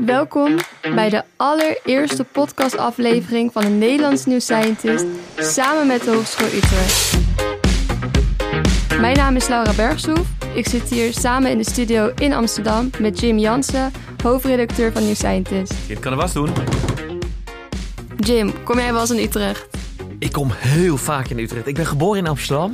Welkom bij de allereerste podcastaflevering van de Nederlands New Scientist samen met de Hogeschool Utrecht. Mijn naam is Laura Bergsoef. Ik zit hier samen in de studio in Amsterdam met Jim Jansen, hoofdredacteur van New Scientist. Je kan er was doen. Jim, kom jij wel eens in Utrecht? Ik kom heel vaak in Utrecht. Ik ben geboren in Amsterdam.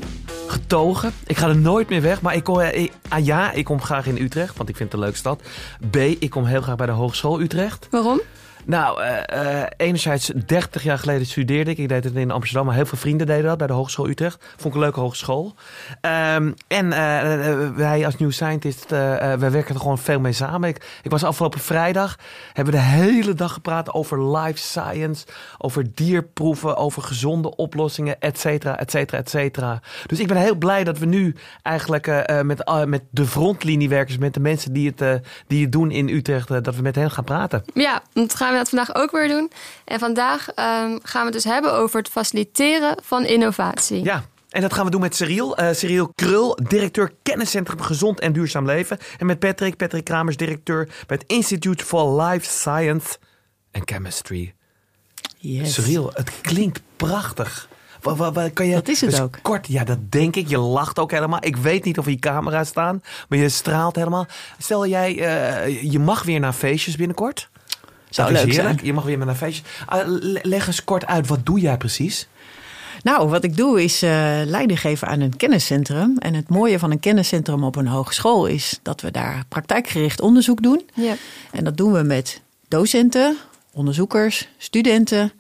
Getogen. Ik ga er nooit meer weg. Maar ik kom, eh, ah ja, ik kom graag in Utrecht, want ik vind het een leuke stad. B, ik kom heel graag bij de Hogeschool Utrecht. Waarom? Nou, eh, eh, enerzijds 30 jaar geleden studeerde ik. Ik deed het in Amsterdam, maar heel veel vrienden deden dat bij de Hogeschool Utrecht. Vond ik een leuke hogeschool. Ehm, en eh, wij als New Scientist, werken er gewoon veel mee samen. Ik, was afgelopen vrijdag, hebben we de hele dag gepraat over life science, over dierproeven, over gezonde oplossingen, et cetera, et cetera, et cetera. Dus ik ben heel blij dat we nu eigenlijk met, met de frontliniewerkers, met de mensen die het, die het doen in Utrecht, dat we met hen gaan praten. Ja, dat gaan we dat vandaag ook weer doen. En vandaag ehm, gaan we het dus hebben over het faciliteren van innovatie. Ja, en dat gaan we doen met Cyril. eh Cyril Krul, directeur Kenniscentrum Gezond en Duurzaam Leven. En met Patrick, Patrick Kramers, directeur bij het Institute for Life Science and Chemistry. Yes. Cyril, het klinkt prachtig. Wa- wa- wa- kan je, Dat is het dus ook. Kort, ja, dat denk ik. Je lacht ook helemaal. Ik weet niet of je camera's staan, maar je straalt helemaal. Stel jij, eh, je mag weer naar feestjes binnenkort. Zou dat is leuk zijn. Je mag weer naar feestjes. Ah, le- leg eens kort uit, wat doe jij precies? Nou, wat ik doe is eh, leiding geven aan een kenniscentrum. En het mooie van een kenniscentrum op een hogeschool is dat we daar praktijkgericht onderzoek doen. Ja. En dat doen we met docenten, onderzoekers, studenten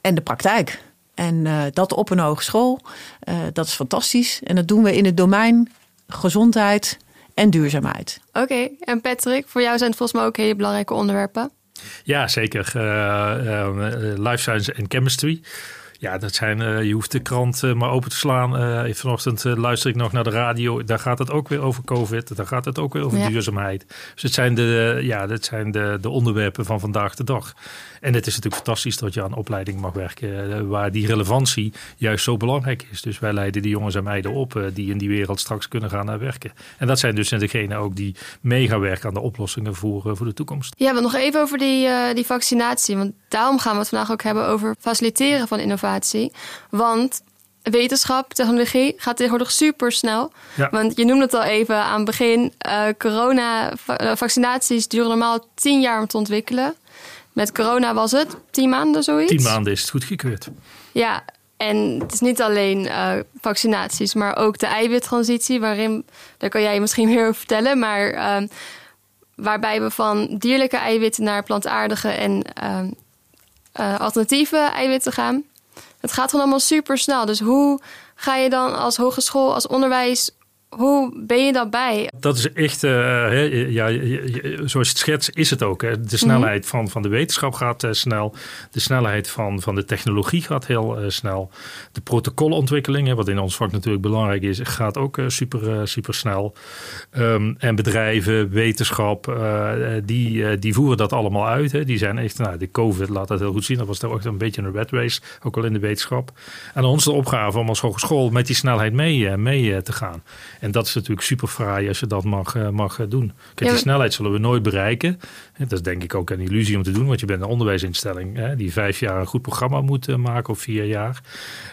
en de praktijk. En eh, dat op een hogeschool, eh, dat is fantastisch. En dat doen we in het domein gezondheid en duurzaamheid. Oké, en Patrick, voor jou zijn het volgens mij ook hele belangrijke onderwerpen. Ja, zeker. Eh, eh, life science en chemistry. Ja, dat zijn, eh, je hoeft de krant eh, maar open te slaan. Eh, vanochtend luister ik nog naar de radio. Daar gaat het ook weer over COVID. Daar gaat het ook weer over Ja. duurzaamheid. Dus het zijn, de, ja, dat zijn de, de onderwerpen van vandaag de dag. En het is natuurlijk fantastisch dat je aan opleiding mag werken. waar die relevantie juist zo belangrijk is. Dus wij leiden die jongens en meiden op die in die wereld straks kunnen gaan werken. En dat zijn dus degenen ook die mee gaan werken aan de oplossingen voor, voor de toekomst. Ja, maar nog even over die, die vaccinatie. Want daarom gaan we het vandaag ook hebben over faciliteren van innovatie. Want wetenschap, technologie gaat tegenwoordig super snel. Ja. Want je noemde het al even aan het begin. eh corona, va- eh, vaccinaties duren normaal tien jaar om te ontwikkelen. Met corona was het tien maanden zoiets. Tien maanden is het goedgekeurd. Ja, en het is niet alleen eh, vaccinaties, maar ook de eiwittransitie, waarin, daar kan jij misschien meer over vertellen, maar ehm, waarbij we van dierlijke eiwitten naar plantaardige en eh, alternatieve eiwitten gaan. Het gaat gewoon allemaal super snel. Dus hoe ga je dan als hogeschool, als onderwijs, hoe ben je daarbij? Dat is echt, eh, ja, zoals je het schetst, is het ook. De snelheid van, van de wetenschap gaat eh, snel. De snelheid van, van de technologie gaat heel eh, snel. De protocolontwikkelingen, wat in ons vak natuurlijk belangrijk is, gaat ook super, super snel. Ehm, en bedrijven, wetenschap, die, die voeren dat allemaal uit. Hè. Die zijn echt, nou, de COVID laat dat heel goed zien. Dat was toch ook een beetje een red race, ook al in de wetenschap. En ons de opgave om als hogeschool met die snelheid mee, mee te gaan. En dat is natuurlijk super fraai als je dat mag, eh, mag eh, doen. Kijk, Ja, die snelheid zullen we nooit bereiken. En Dat is denk ik ook een illusie om te doen, want je bent een onderwijsinstelling hè, die vijf jaar een goed programma moet eh, maken of vier jaar.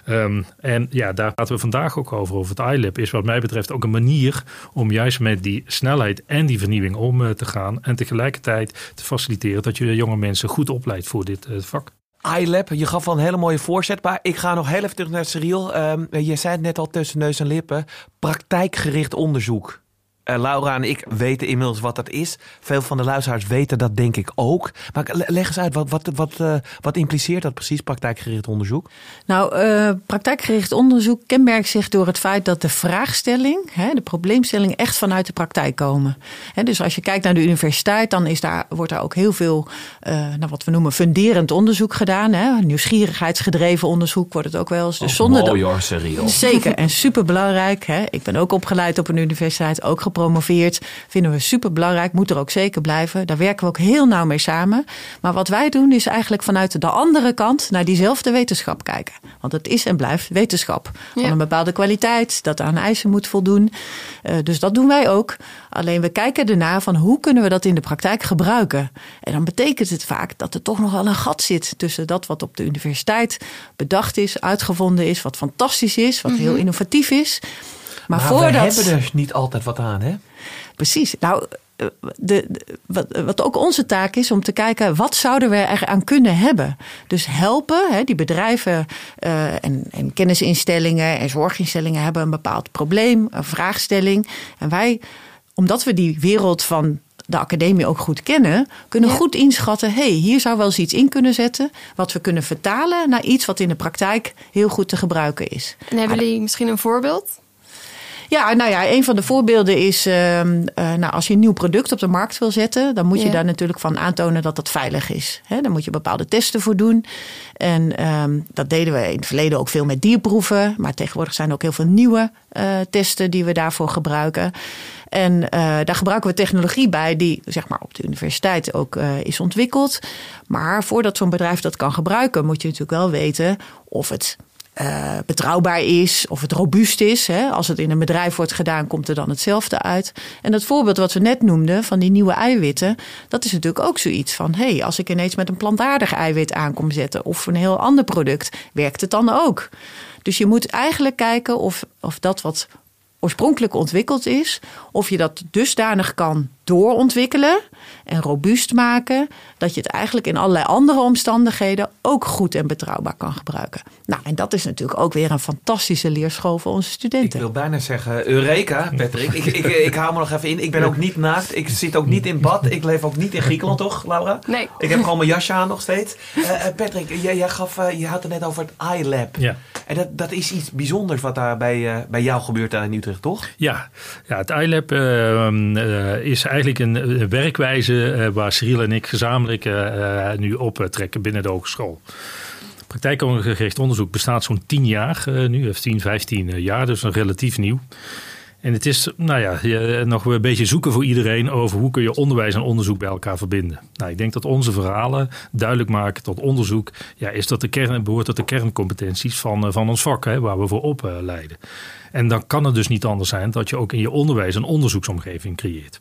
Ehm, en ja, daar praten we vandaag ook over. Over het iLab is wat mij betreft ook een manier om juist met die snelheid en die vernieuwing om te gaan. En tegelijkertijd te faciliteren dat je de jonge mensen goed opleidt voor dit vak. iLab, je gaf al een hele mooie voorzet, maar ik ga nog heel even terug naar Cyril. Ehm, je zei het net al tussen neus en lippen. Praktijkgericht onderzoek. Eh, Laura en ik weten inmiddels wat dat is. Veel van de luisteraars weten dat denk ik ook. Maar le- leg eens uit, wat, wat, wat, eh, wat impliceert dat precies, praktijkgericht onderzoek? Nou, eh, praktijkgericht onderzoek kenmerkt zich door het feit dat de vraagstelling, hè, de probleemstelling, echt vanuit de praktijk komen. Hè, dus als je kijkt naar de universiteit, dan is daar, wordt daar ook heel veel, eh, nou, wat we noemen, funderend onderzoek gedaan. Hè. Nieuwsgierigheidsgedreven onderzoek wordt het ook wel eens. Dus zonder dat- hoor, Cyril. Zeker en superbelangrijk. Hè. Ik ben ook opgeleid op een universiteit, ook gepromoveerd. Vinden we super belangrijk, moet er ook zeker blijven. Daar werken we ook heel nauw mee samen. Maar wat wij doen is eigenlijk vanuit de andere kant naar diezelfde wetenschap kijken. Want het is en blijft wetenschap. Van een bepaalde kwaliteit, dat aan eisen moet voldoen. Uh, dus dat doen wij ook. Alleen we kijken ernaar van hoe kunnen we dat in de praktijk gebruiken. En dan betekent het vaak dat er toch nog wel een gat zit tussen dat wat op de universiteit bedacht is, uitgevonden is, wat fantastisch is, wat heel mhm. innovatief is. Maar, maar voordat... we hebben er niet altijd wat aan, hè? Precies. Nou, de, de, wat, wat, ook onze taak is om te kijken wat zouden we er aan kunnen hebben. Dus helpen, hè, die bedrijven uh, en, en, kennisinstellingen en zorginstellingen hebben een bepaald probleem, een vraagstelling. En wij, omdat we die wereld van de academie ook goed kennen, kunnen goed inschatten: hé, hey, hier zou wel eens iets in kunnen zetten. Wat we kunnen vertalen naar iets wat in de praktijk heel goed te gebruiken is. En hebben jullie misschien een voorbeeld? Ja, nou ja, een van de voorbeelden is, uh, nou, als je een nieuw product op de markt wil zetten, dan moet je daar natuurlijk van aantonen dat dat veilig is. He, daar moet je bepaalde testen voor doen. En um, dat deden we in het verleden ook veel met dierproeven, maar tegenwoordig zijn er ook heel veel nieuwe uh, testen die we daarvoor gebruiken. En uh, daar gebruiken we technologie bij die zeg maar, op de universiteit ook uh, is ontwikkeld. Maar voordat zo'n bedrijf dat kan gebruiken, moet je natuurlijk wel weten of het uh, betrouwbaar is, of het robuust is. Hè. Als het in een bedrijf wordt gedaan, komt er dan hetzelfde uit. En dat voorbeeld wat we net noemden van die nieuwe eiwitten, dat is natuurlijk ook zoiets van: hé, hey, als ik ineens met een plantaardig eiwit aankom zetten of een heel ander product, werkt het dan ook? Dus je moet eigenlijk kijken of, of dat wat oorspronkelijk ontwikkeld is, of je dat dusdanig kan doorontwikkelen en robuust maken, dat je het eigenlijk in allerlei andere omstandigheden ook goed en betrouwbaar kan gebruiken. Nou, en dat is natuurlijk ook weer een fantastische leerschool voor onze studenten. Ik wil bijna zeggen, Eureka, Patrick. ik, ik, ik hou me nog even in. Ik ben ook niet naakt. Ik zit ook niet in bad. Ik leef ook niet in Griekenland, toch, Laura? Nee. Ik heb gewoon mijn jasje aan nog steeds. Uh, Patrick, jij, jij gaf, uh, je had het net over het iLab. Ja. En dat, dat is iets bijzonders wat daar bij, uh, bij jou gebeurt daar in Utrecht, toch? Ja, ja het iLab ehm, is eigenlijk een werkwijze waar Cyril en ik gezamenlijk nu optrekken binnen de hogeschool. Praktijkgericht onderzoek bestaat zo'n 10 jaar nu, of 10, 15 jaar, dus nog relatief nieuw. En het is nou ja, nog een beetje zoeken voor iedereen over hoe kun je onderwijs en onderzoek bij elkaar verbinden. Nou, ik denk dat onze verhalen duidelijk maken tot onderzoek, ja, is dat de kern, behoort tot de kerncompetenties van, eh, van ons vak, hè, waar we voor opleiden. En dan kan het dus niet anders zijn dat je ook in je onderwijs een onderzoeksomgeving creëert.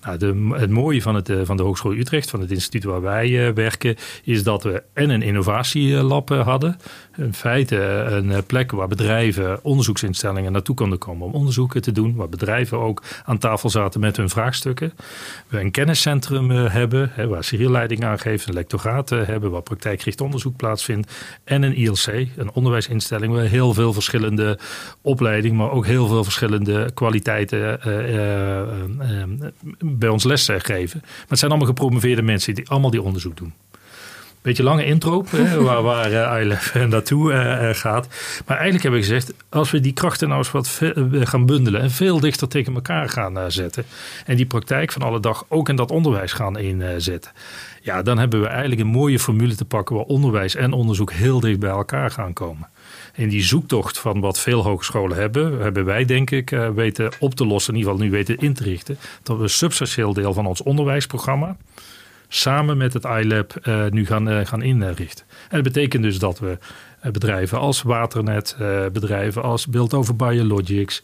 Nou, het mooie van, het, eh, van de Hogeschool Utrecht, van het instituut waar wij uh, werken, is dat we en een innovatielab uh, hadden. In feite een plek waar bedrijven, onderzoeksinstellingen naartoe konden komen om onderzoeken te doen. Waar bedrijven ook aan tafel zaten met hun vraagstukken. We een kenniscentrum hebben, waar Cyril leiding aangeeft, een lectoraat hebben, waar praktijkgericht onderzoek plaatsvindt. En een ILC, een onderwijsinstelling, waar heel veel verschillende opleidingen, maar ook heel veel verschillende kwaliteiten bij ons les geven. Maar het zijn allemaal gepromoveerde mensen die allemaal die onderzoek doen. Beetje lange intro, hè, waar, waar uh, naartoe uh, gaat. Maar eigenlijk hebben we gezegd, als we die krachten nou eens wat gaan bundelen en veel dichter tegen elkaar gaan zetten. En die praktijk van alle dag ook in dat onderwijs gaan inzetten. Ja, dan hebben we eigenlijk een mooie formule te pakken waar onderwijs en onderzoek heel dicht bij elkaar gaan komen. In die zoektocht van wat veel hogescholen hebben, hebben wij denk ik weten op te lossen, in ieder geval nu weten in te richten, dat we een substantieel deel van ons onderwijsprogramma samen met het iLab uh, nu gaan, uh, gaan inrichten. En dat betekent dus dat we bedrijven als Waternet, bedrijven als Build Over Biologics,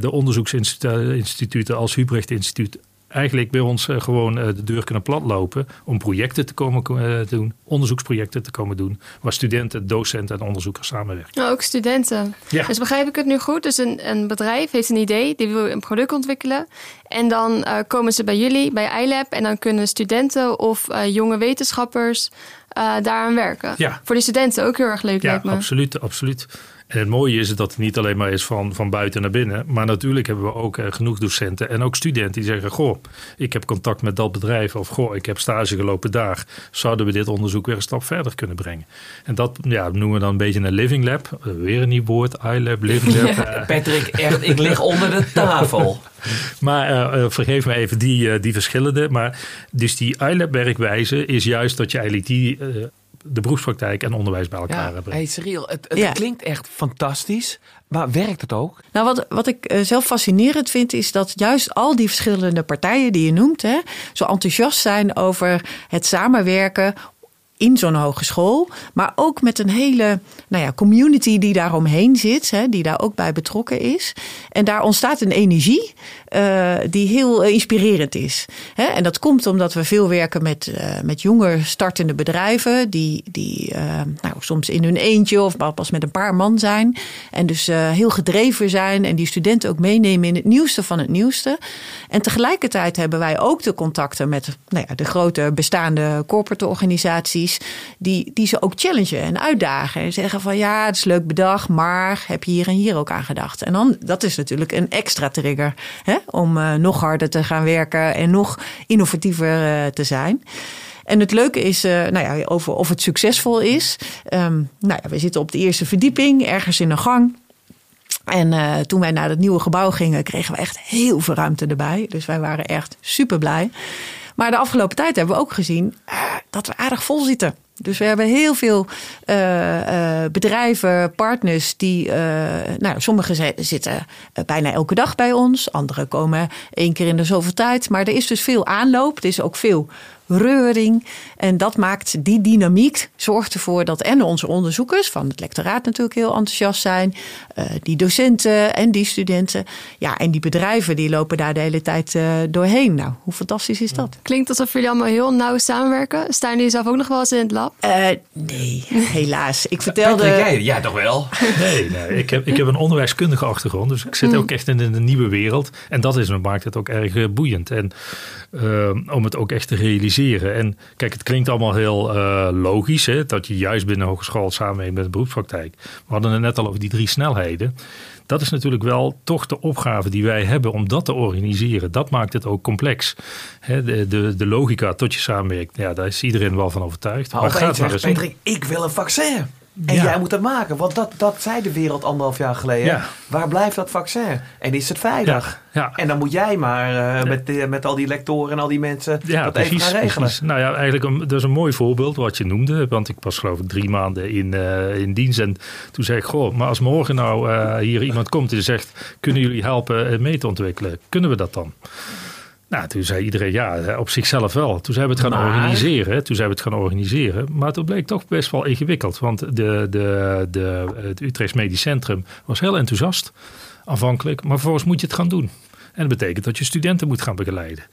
de onderzoeksinstituten als Hubrecht Instituut eigenlijk bij ons eh, gewoon eh, de deur kunnen platlopen om projecten te komen eh, doen, onderzoeksprojecten te komen doen, waar studenten, docenten en onderzoekers samenwerken. Nou, ook studenten. Ja. Dus begrijp ik het nu goed? Dus een, een bedrijf heeft een idee, die wil een product ontwikkelen. En dan uh, komen ze bij jullie, bij iLab, en dan kunnen studenten of uh, jonge wetenschappers uh, daaraan werken. Ja. Voor die studenten ook heel erg leuk, ja, lijkt me. absoluut, absoluut. En het mooie is dat het niet alleen maar is van, van buiten naar binnen. Maar natuurlijk hebben we ook uh, genoeg docenten en ook studenten die zeggen: Goh, ik heb contact met dat bedrijf. Of Goh, ik heb stage gelopen daar. Zouden we dit onderzoek weer een stap verder kunnen brengen? En dat ja, noemen we dan een beetje een living lab. Uh, weer een nieuw woord: iLab, living lab. Patrick, echt, ik lig onder de tafel. maar vergeef me even die, die verschillende. Maar dus die iLab werkwijze is juist dat je eigenlijk die de beroepspraktijk en onderwijs bij elkaar Ja, brengt. hey Cyril, het, het Ja. klinkt echt fantastisch. Maar werkt het ook? Nou, wat, wat ik eh, zelf fascinerend vind, is dat juist al die verschillende partijen die je noemt, hè, zo enthousiast zijn over het samenwerken in zo'n hogeschool, maar ook met een hele nou ja, community die daaromheen zit, hè, die daar ook bij betrokken is. En daar ontstaat een energie eh, die heel eh, inspirerend is. Hè. En dat komt omdat we veel werken met, eh, met jonge startende bedrijven, die, die nou, soms in hun eentje of pas met een paar man zijn. En dus heel gedreven zijn en die studenten ook meenemen in het nieuwste van het nieuwste. En tegelijkertijd hebben wij ook de contacten met nou ja, de grote bestaande corporate organisaties, die, die ze ook challengen en uitdagen. En zeggen van ja, het is leuk bedacht, maar heb je hier en hier ook aan gedacht? En dan, dat is natuurlijk een extra trigger hè, om eh, nog harder te gaan werken en nog innovatiever eh, te zijn. En het leuke is, eh, nou ja, over of het succesvol is. Ehm, nou ja, we zitten op de eerste verdieping, ergens in een gang. En toen wij naar het nieuwe gebouw gingen, kregen we echt heel veel ruimte erbij. Dus wij waren echt super blij. Maar de afgelopen tijd hebben we ook gezien dat we aardig vol zitten. Dus we hebben heel veel eh, eh, bedrijven, partners die, eh, nou, sommigen zi- zitten bijna elke dag bij ons, anderen komen één keer in de zoveel tijd. Maar er is dus veel aanloop, er is ook veel reuring. En dat maakt die dynamiek, zorgt ervoor dat en onze onderzoekers van het lectoraat natuurlijk heel enthousiast zijn, eh, die docenten en die studenten. Ja, en die bedrijven die lopen daar de hele tijd eh, doorheen. Nou, hoe fantastisch is dat? Klinkt alsof jullie allemaal heel nauw samenwerken. Staan jullie zelf ook nog wel eens in het lab? Eh, nee, helaas. Ik vertelde. Patrick, jij, ja, toch wel? Nee, nee ik, heb, ik heb een onderwijskundige achtergrond. Dus ik zit ook echt in een nieuwe wereld. En dat is, maakt het ook erg boeiend. En om het ook echt te realiseren. En kijk, het klinkt allemaal heel eh, logisch. Hè, dat je juist binnen hogeschool samenwerkt met de beroepspraktijk. We hadden het net al over die drie snelheden. Dat is natuurlijk wel toch de opgave die wij hebben om dat te organiseren. Dat maakt het ook complex. Hè, de, de, de logica tot je samenwerkt, ja, daar is iedereen wel van overtuigd. Maar Maar gaat. Patrick, ik wil een vaccin. En Ja. jij moet dat maken. Want dat, dat zei de wereld anderhalf jaar geleden. Ja. Waar blijft dat vaccin? En is het vrijdag? Ja. En dan moet jij maar eh, met, de- met al die lectoren en al die mensen Ja, dat precies, even gaan regelen. precies. Nou ja, eigenlijk een, dat is een mooi voorbeeld wat je noemde. Want ik was geloof ik drie maanden in, eh, in dienst. En toen zei ik, goh, maar als morgen nou eh, hier iemand komt en zegt... kunnen jullie helpen eh, mee te ontwikkelen? Kunnen we dat dan? Nou, toen zei iedereen ja, op zichzelf wel. Toen zijn we het gaan Maar- organiseren. Toen zijn we het gaan organiseren. Maar toen bleek toch best wel ingewikkeld. Want de, de, de, het Utrechts Medisch Centrum was heel enthousiast aanvankelijk. Maar vervolgens moet je het gaan doen. En dat betekent dat je studenten moet gaan begeleiden.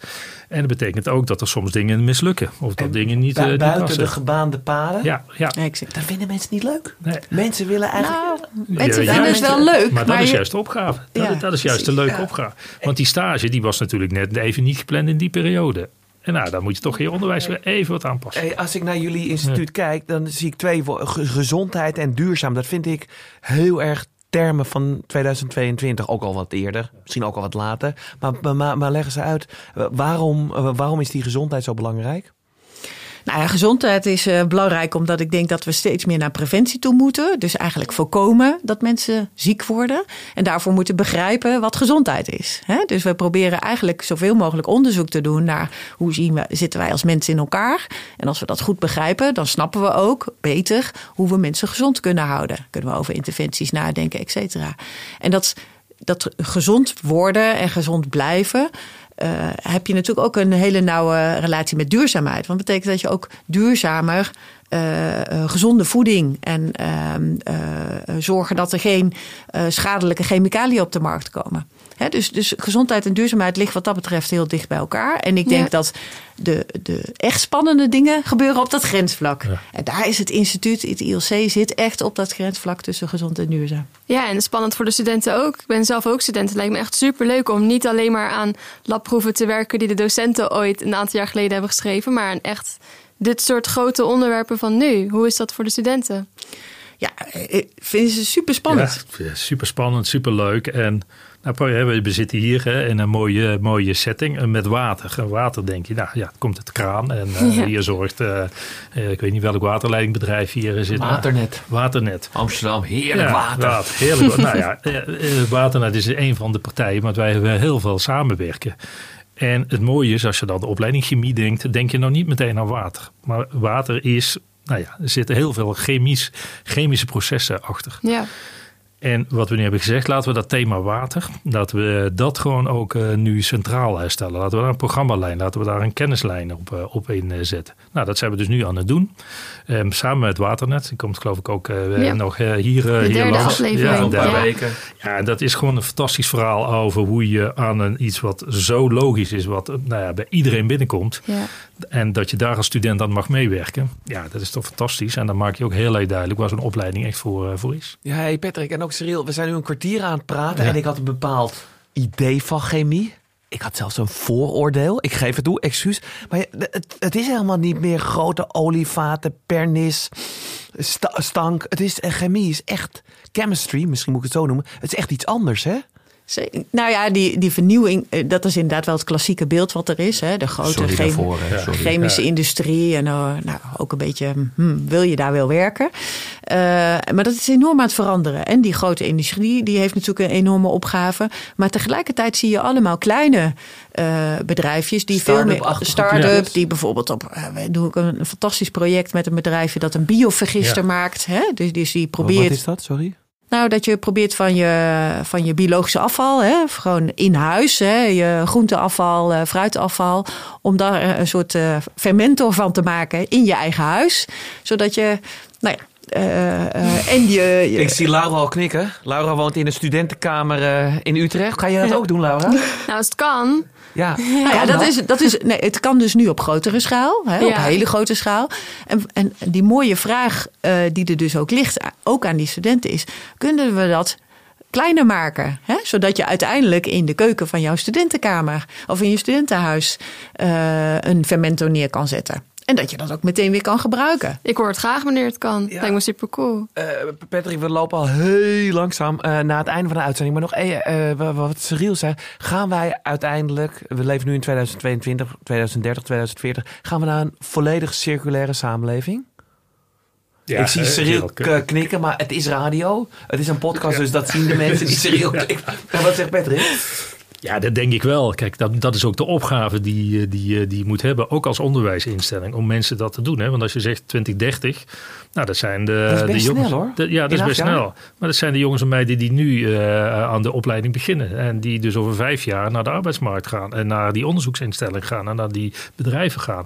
En dat betekent ook dat er soms dingen mislukken. Of dat En dingen niet, Bu- eh, niet buiten passen. de gebaande paden. Ja, ja. Nee, ik zeg, Dat vinden mensen niet leuk. Nee. Mensen willen eigenlijk... nou, mensen Ja, vinden ja, het wel leuk. Maar dat is je- juist de opgave. Dat, Ja, dat is juist de leuke opgave. Want die stage die was natuurlijk net even niet gepland in die periode. En nou, dan moet je toch je onderwijs weer even wat aanpassen. Hey, als ik naar jullie instituut kijk, dan zie ik twee gezondheid en duurzaam. Dat vind ik heel erg termen van 2022, ook al wat eerder, misschien ook al wat later. Maar, maar- maar, leggen ze uit, waarom, eh, waarom is die gezondheid zo belangrijk? Nou ja, gezondheid is eh, belangrijk omdat ik denk dat we steeds meer naar preventie toe moeten. Dus eigenlijk voorkomen dat mensen ziek worden. En daarvoor moeten begrijpen wat gezondheid is. Hè? Dus we proberen eigenlijk zoveel mogelijk onderzoek te doen naar hoe zien we, zitten wij als mensen in elkaar. En als we dat goed begrijpen, dan snappen we ook beter hoe we mensen gezond kunnen houden. Kunnen we over interventies nadenken, et cetera. En dat, dat gezond worden en gezond blijven eh, heb je natuurlijk ook een hele nauwe relatie met duurzaamheid. Want dat betekent dat je ook duurzamer eh, eh, gezonde voeding en ehm, eh, eh, zorgen dat er geen schadelijke chemicaliën op de markt komen. Hè, dus, dus gezondheid en duurzaamheid ligt wat dat betreft heel dicht bij elkaar. En ik denk Ja. dat de, de echt spannende dingen gebeuren op dat grensvlak. Ja. En daar is het instituut, het ILC, zit echt op dat grensvlak tussen gezond en duurzaam. Ja, en spannend voor de studenten ook. Ik ben zelf ook student. Het lijkt me echt super leuk om niet alleen maar aan labproeven te werken die de docenten ooit een aantal jaar geleden hebben geschreven, maar aan echt dit soort grote onderwerpen van nu. Hoe is dat voor de studenten? Ja, eh, vinden ze super spannend. Ja, super spannend, super leuk. En nou, we zitten hier hè, in een mooie, mooie setting eh, met water. En water denk je, nou ja, het komt uit de kraan. En eh, Ja. hier zorgt, eh, ik weet niet welk waterleidingbedrijf hier zit. maar- Waternet. Waternet. Amsterdam, heerlijk Ja, water. heerlijk. nou ja, Waternet is een van de partijen, maar wij hebben heel veel samenwerken. En het mooie is, als je dan de opleiding chemie denkt, denk je nou niet meteen aan water. Maar water is nou ja, er zitten heel veel chemisch, chemische processen achter. Ja. En wat we nu hebben gezegd, laten we dat thema water, laten we dat gewoon ook uh, nu centraal stellen. Laten we daar een programmalijn, laten we daar een kennislijn op, uh, op inzetten. Nou, dat zijn we dus nu aan het doen. Um, samen met Waternet. Die komt geloof ik ook uh, ja. nog hier, hier langs. Ja, een paar weken. Ja, dat is gewoon een fantastisch verhaal over hoe je aan een, iets wat zo logisch is, wat nou ja, bij iedereen binnenkomt. Ja. En dat je daar als student aan mag meewerken. Ja, dat is toch fantastisch. En dan maak je ook heel erg duidelijk waar zo'n opleiding echt voor, voor is. Ja, hey Patrick en ook Cyril, we zijn nu een kwartier aan het praten ja. en ik had een bepaald idee van chemie. Ik had zelfs een vooroordeel. Ik geef het toe, excuus. Maar het, het is helemaal niet meer grote olievaten, pernis, sta, stank. Het is chemie, is echt chemistry, misschien moet ik het zo noemen. Het is echt iets anders, hè? Nou ja, die, die vernieuwing, dat is inderdaad wel het klassieke beeld wat er is. Hè? De grote Sorry chem daarvoor, hè. Sorry. chemische Ja. industrie. En uh, nou, ook een beetje, hmm, wil je daar wel werken? Uh, maar dat is enorm aan het veranderen. En die grote industrie, die heeft natuurlijk een enorme opgave. Maar tegelijkertijd zie je allemaal kleine uh, bedrijfjes die veel meer start-up, die bijvoorbeeld op. Uh, we doen ook een, fantastisch project met een bedrijfje dat een biovergister Ja. maakt. Hè? Dus, dus die Wat probeert. is dat? Sorry. Nou, dat je probeert van je, van je biologische afval, hè, gewoon in huis, hè, je groenteafval, eh, fruitafval, om daar een soort eh, fermentor van te maken in je eigen huis. Zodat je, nou ja, eh, eh, en je, je- Ik zie Laura al knikken. Laura woont in een studentenkamer in Utrecht. Ga je dat ook doen, Laura? Nou, als het kan. Ja, ja, dat is, dat is, nee, het kan dus nu op grotere schaal, hè, op hele grote schaal. En, en die mooie vraag eh, die er dus ook ligt, ook aan die studenten, is: kunnen we dat kleiner maken? Hè? Zodat je uiteindelijk in de keuken van jouw studentenkamer of in je studentenhuis eh, een fermentor neer kan zetten. En dat je dat ook meteen weer kan gebruiken. Ik hoor het graag wanneer het kan. Ja. Lijkt me super cool. Eh, Patrick, we lopen al heel langzaam eh, naar het einde van de uitzending. Maar nog eh, eh, wat Cyril zei. Gaan wij uiteindelijk, we leven nu in 2022, 2030, 2040. Gaan we naar een volledig circulaire samenleving? ik zie Cyril knikken, maar het is radio. Het is een podcast, dus dat zien de mensen die Cyril knikken. En wat zegt Patrick? Ja, dat denk ik wel. Kijk, dat, dat is ook de opgave die, eh, die, eh, die je moet hebben, ook als onderwijsinstelling, om mensen dat te doen. Hè? Want als je zegt 2030, nou, dat zijn de, Dat is best de jongens. snel, hoor. de- ja, dat is In best acht jaar. snel. Maar dat zijn de jongens en meiden die nu eh, aan de opleiding beginnen. En die dus over vijf jaar naar de arbeidsmarkt gaan. En naar die onderzoeksinstelling gaan. En naar die bedrijven gaan.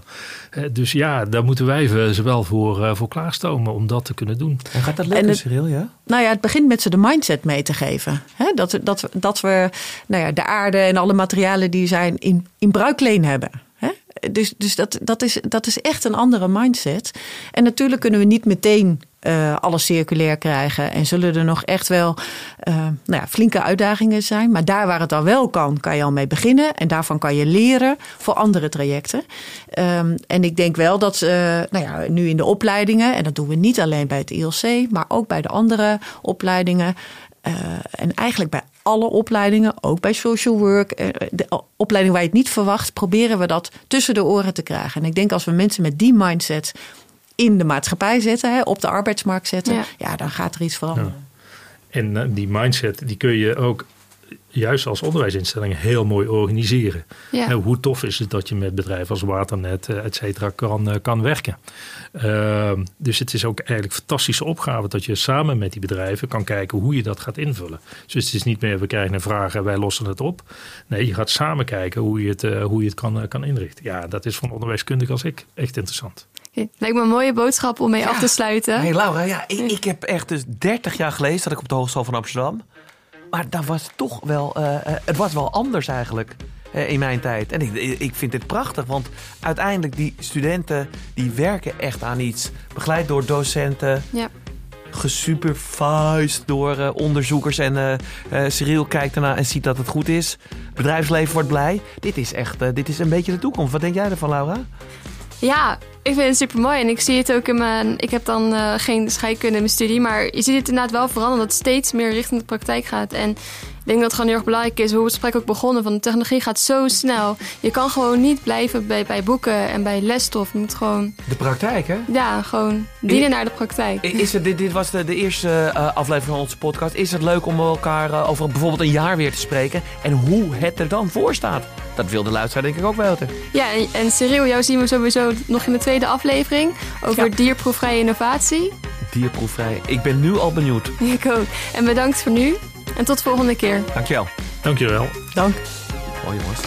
Dus ja, daar moeten wij ze ze wel voor, eh, voor klaarstomen om dat te kunnen doen. En gaat dat En lukken, Cyril? Ja? Nou ja, het begint met ze de mindset mee te geven. Hè? Dat, we- dat, we- dat we nou ja, de en alle materialen die zijn in, in bruikleen hebben. Hè? Dus, dus dat, dat, is, dat is echt een andere mindset. En natuurlijk kunnen we niet meteen eh, alles circulair krijgen. En zullen er nog echt wel eh, nou ja, flinke uitdagingen zijn. Maar daar waar het al wel kan, kan je al mee beginnen. En daarvan kan je leren voor andere trajecten. Ehm, en ik denk wel dat eh, nou ja, nu in de opleidingen, en dat doen we niet alleen bij het ILC, maar ook bij de andere opleidingen. en eigenlijk bij alle opleidingen, ook bij social work, eh, de opleiding waar je het niet verwacht, proberen we dat tussen de oren te krijgen. En ik denk als we mensen met die mindset in de maatschappij zetten, hè, op de arbeidsmarkt zetten, Ja. ja. dan gaat er iets veranderen. En eh, die mindset, die kun je ook juist als onderwijsinstelling heel mooi organiseren. Ja. Eh, hoe tof is het dat je met bedrijven als Waternet, eh, et cetera, kan, eh, kan werken. Ehm, dus het is ook eigenlijk een fantastische opgave dat je samen met die bedrijven kan kijken hoe je dat gaat invullen. Dus het is niet meer, we krijgen een vraag en wij lossen het op. Nee, je gaat samen kijken hoe je het, eh, hoe je het kan, kan inrichten. Ja, dat is voor een onderwijskundige als ik echt interessant. Lijkt me een mooie boodschap om mee Ja. af te sluiten. Hey Laura, ja, ik, ik heb echt dus 30 jaar geleden zat ik op de Hogeschool van Amsterdam. Maar dat was toch wel, eh, eh, het was wel anders eigenlijk eh, in mijn tijd. En ik, ik vind dit prachtig, want uiteindelijk die studenten die werken echt aan iets. Begeleid door docenten, Ja. gesupervised door onderzoekers. En eh, Cyril kijkt ernaar en ziet dat het goed is. Bedrijfsleven wordt blij. Dit is echt, dit is een beetje de toekomst. Wat denk jij ervan, Laura? Ja, ik vind het super mooi. En ik zie het ook in mijn. Ik heb dan eh, geen scheikunde in mijn studie. Maar je ziet het inderdaad wel veranderen. Dat het steeds meer richting de praktijk gaat. En denk dat het gewoon heel erg belangrijk is, hoe we het gesprek ook begonnen, van de technologie gaat zo snel. Je kan gewoon niet blijven bij, bij boeken en bij lesstof. Je moet gewoon, De praktijk, hè? ja, gewoon dienen naar de praktijk. Is het, dit, dit was de, de eerste eh, aflevering van onze podcast. Is het leuk om elkaar eh, over bijvoorbeeld een jaar weer te spreken? En hoe het er dan voor staat? Dat wil de luisteraar denk ik ook weten. Ja, en, en Cyril, jou zien we sowieso nog in de tweede aflevering over Ja. dierproefvrije innovatie. Dierproefvrij. Ik ben nu al benieuwd. Ik ook. En bedankt voor nu. En tot volgende keer. Dankjewel. Dankjewel. Dank. Mooi jongens.